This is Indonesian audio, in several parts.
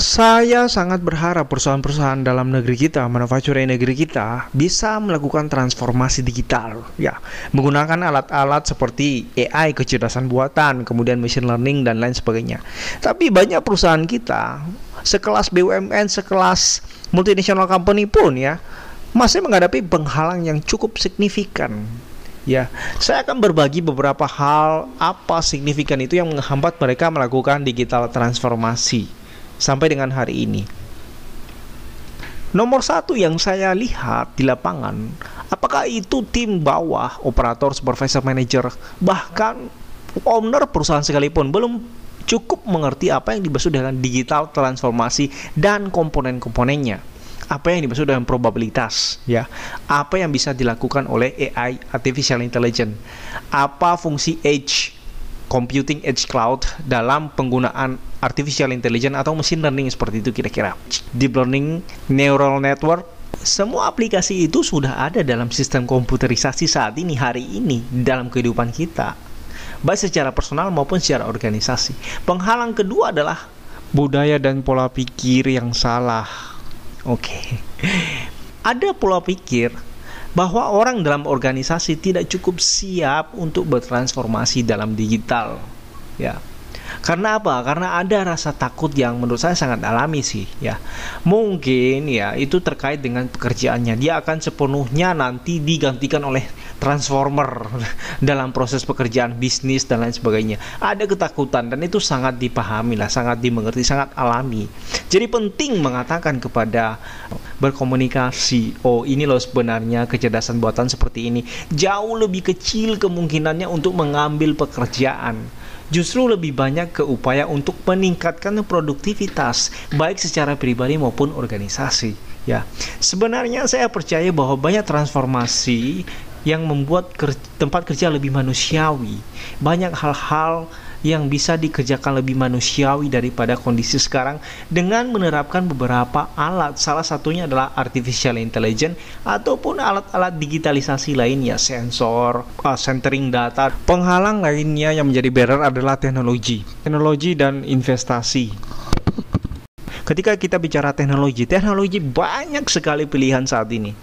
Saya sangat berharap perusahaan-perusahaan dalam negeri kita, manufacturing negeri kita, bisa melakukan transformasi digital, ya, menggunakan alat-alat seperti AI, kecerdasan buatan, kemudian machine learning dan lain sebagainya. Tapi banyak perusahaan kita, sekelas BUMN, sekelas multinational company pun, ya, masih menghadapi penghalang yang cukup signifikan Ya, saya akan berbagi beberapa hal apa signifikan itu yang menghambat mereka melakukan digital transformasi sampai dengan hari ini. Nomor satu yang saya lihat di lapangan, apakah itu tim bawah, operator, supervisor, manager, bahkan owner perusahaan sekalipun belum cukup mengerti apa yang dimaksud dengan digital transformasi dan komponen-komponennya. Apa yang dimaksud dengan probabilitas ya? Apa yang bisa dilakukan oleh AI artificial intelligence? Apa fungsi edge computing edge cloud dalam penggunaan artificial intelligence atau machine learning seperti itu kira-kira deep learning neural network semua aplikasi itu sudah ada dalam sistem komputerisasi saat ini hari ini dalam kehidupan kita baik secara personal maupun secara organisasi penghalang kedua adalah budaya dan pola pikir yang salah Oke. Okay. Ada pola pikir bahwa orang dalam organisasi tidak cukup siap untuk bertransformasi dalam digital. Ya. Karena apa? Karena ada rasa takut yang menurut saya sangat alami sih, ya. Mungkin ya itu terkait dengan pekerjaannya. Dia akan sepenuhnya nanti digantikan oleh transformer dalam proses pekerjaan bisnis dan lain sebagainya. Ada ketakutan dan itu sangat dipahami lah, sangat dimengerti, sangat alami. Jadi penting mengatakan kepada berkomunikasi, oh ini loh sebenarnya kecerdasan buatan seperti ini. Jauh lebih kecil kemungkinannya untuk mengambil pekerjaan justru lebih banyak ke upaya untuk meningkatkan produktivitas baik secara pribadi maupun organisasi ya. Sebenarnya saya percaya bahwa banyak transformasi yang membuat tempat kerja lebih manusiawi. Banyak hal-hal yang bisa dikerjakan lebih manusiawi daripada kondisi sekarang dengan menerapkan beberapa alat. Salah satunya adalah artificial intelligence ataupun alat-alat digitalisasi lainnya, sensor, uh, centering data. Penghalang lainnya yang menjadi barrier adalah teknologi, teknologi dan investasi. Ketika kita bicara teknologi, teknologi banyak sekali pilihan saat ini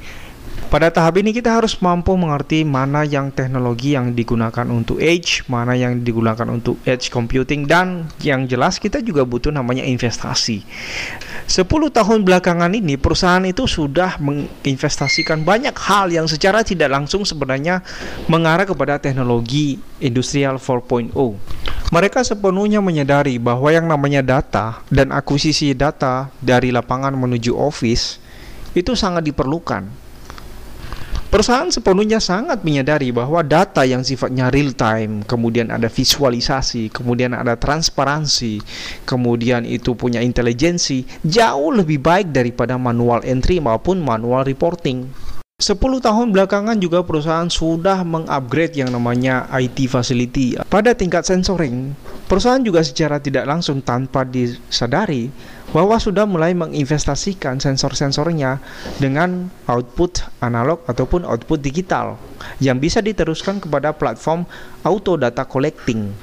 pada tahap ini kita harus mampu mengerti mana yang teknologi yang digunakan untuk edge, mana yang digunakan untuk edge computing dan yang jelas kita juga butuh namanya investasi. 10 tahun belakangan ini perusahaan itu sudah menginvestasikan banyak hal yang secara tidak langsung sebenarnya mengarah kepada teknologi industrial 4.0. Mereka sepenuhnya menyadari bahwa yang namanya data dan akuisisi data dari lapangan menuju office itu sangat diperlukan Perusahaan sepenuhnya sangat menyadari bahwa data yang sifatnya real time, kemudian ada visualisasi, kemudian ada transparansi, kemudian itu punya intelijensi, jauh lebih baik daripada manual entry maupun manual reporting. 10 tahun belakangan juga perusahaan sudah mengupgrade yang namanya IT facility pada tingkat sensoring. Perusahaan juga secara tidak langsung tanpa disadari bahwa sudah mulai menginvestasikan sensor-sensornya dengan output analog ataupun output digital yang bisa diteruskan kepada platform auto data collecting.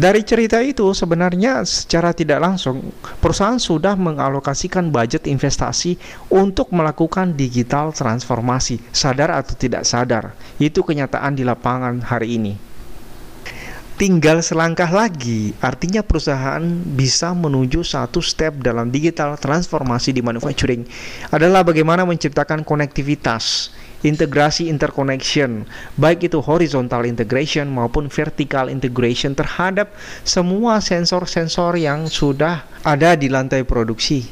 Dari cerita itu sebenarnya secara tidak langsung perusahaan sudah mengalokasikan budget investasi untuk melakukan digital transformasi, sadar atau tidak sadar. Itu kenyataan di lapangan hari ini tinggal selangkah lagi. Artinya perusahaan bisa menuju satu step dalam digital transformasi di manufacturing adalah bagaimana menciptakan konektivitas, integrasi interconnection, baik itu horizontal integration maupun vertical integration terhadap semua sensor-sensor yang sudah ada di lantai produksi.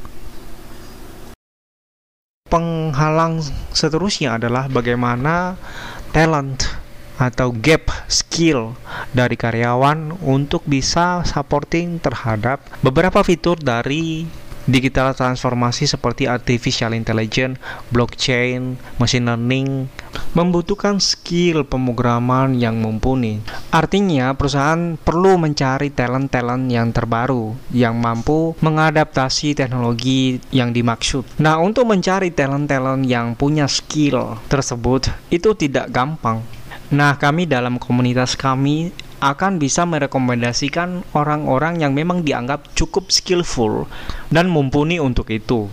Penghalang seterusnya adalah bagaimana talent atau gap skill dari karyawan untuk bisa supporting terhadap beberapa fitur dari digital transformasi seperti artificial intelligence, blockchain, machine learning membutuhkan skill pemrograman yang mumpuni. Artinya, perusahaan perlu mencari talent-talent yang terbaru yang mampu mengadaptasi teknologi yang dimaksud. Nah, untuk mencari talent-talent yang punya skill tersebut itu tidak gampang Nah, kami dalam komunitas kami akan bisa merekomendasikan orang-orang yang memang dianggap cukup skillful dan mumpuni untuk itu.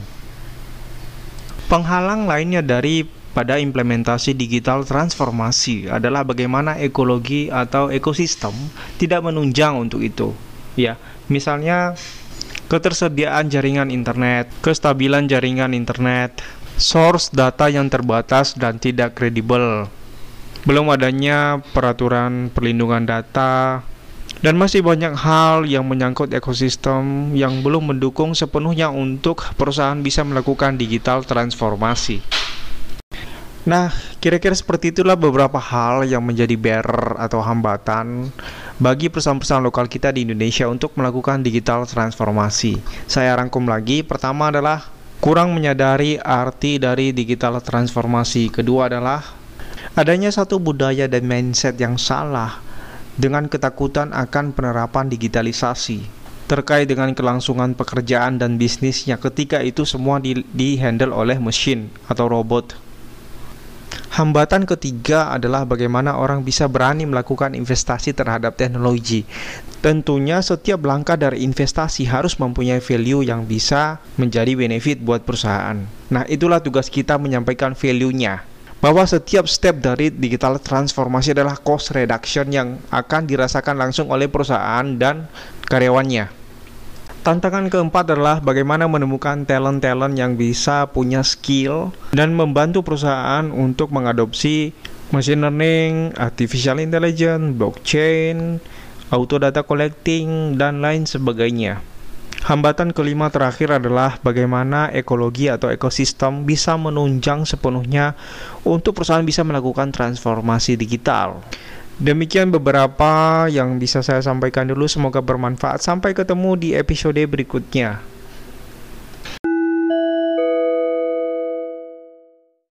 Penghalang lainnya dari pada implementasi digital transformasi adalah bagaimana ekologi atau ekosistem tidak menunjang untuk itu. Ya, misalnya ketersediaan jaringan internet, kestabilan jaringan internet, source data yang terbatas dan tidak kredibel, belum adanya peraturan perlindungan data, dan masih banyak hal yang menyangkut ekosistem yang belum mendukung sepenuhnya untuk perusahaan bisa melakukan digital transformasi. Nah, kira-kira seperti itulah beberapa hal yang menjadi barrier atau hambatan bagi perusahaan-perusahaan lokal kita di Indonesia untuk melakukan digital transformasi. Saya rangkum lagi, pertama adalah kurang menyadari arti dari digital transformasi. Kedua adalah adanya satu budaya dan mindset yang salah dengan ketakutan akan penerapan digitalisasi terkait dengan kelangsungan pekerjaan dan bisnisnya ketika itu semua di, di handle oleh mesin atau robot. Hambatan ketiga adalah bagaimana orang bisa berani melakukan investasi terhadap teknologi. Tentunya setiap langkah dari investasi harus mempunyai value yang bisa menjadi benefit buat perusahaan. Nah, itulah tugas kita menyampaikan value-nya bahwa setiap step dari digital transformasi adalah cost reduction yang akan dirasakan langsung oleh perusahaan dan karyawannya. Tantangan keempat adalah bagaimana menemukan talent-talent yang bisa punya skill dan membantu perusahaan untuk mengadopsi machine learning, artificial intelligence, blockchain, auto data collecting, dan lain sebagainya. Hambatan kelima terakhir adalah bagaimana ekologi atau ekosistem bisa menunjang sepenuhnya untuk perusahaan bisa melakukan transformasi digital. Demikian beberapa yang bisa saya sampaikan dulu, semoga bermanfaat. Sampai ketemu di episode berikutnya.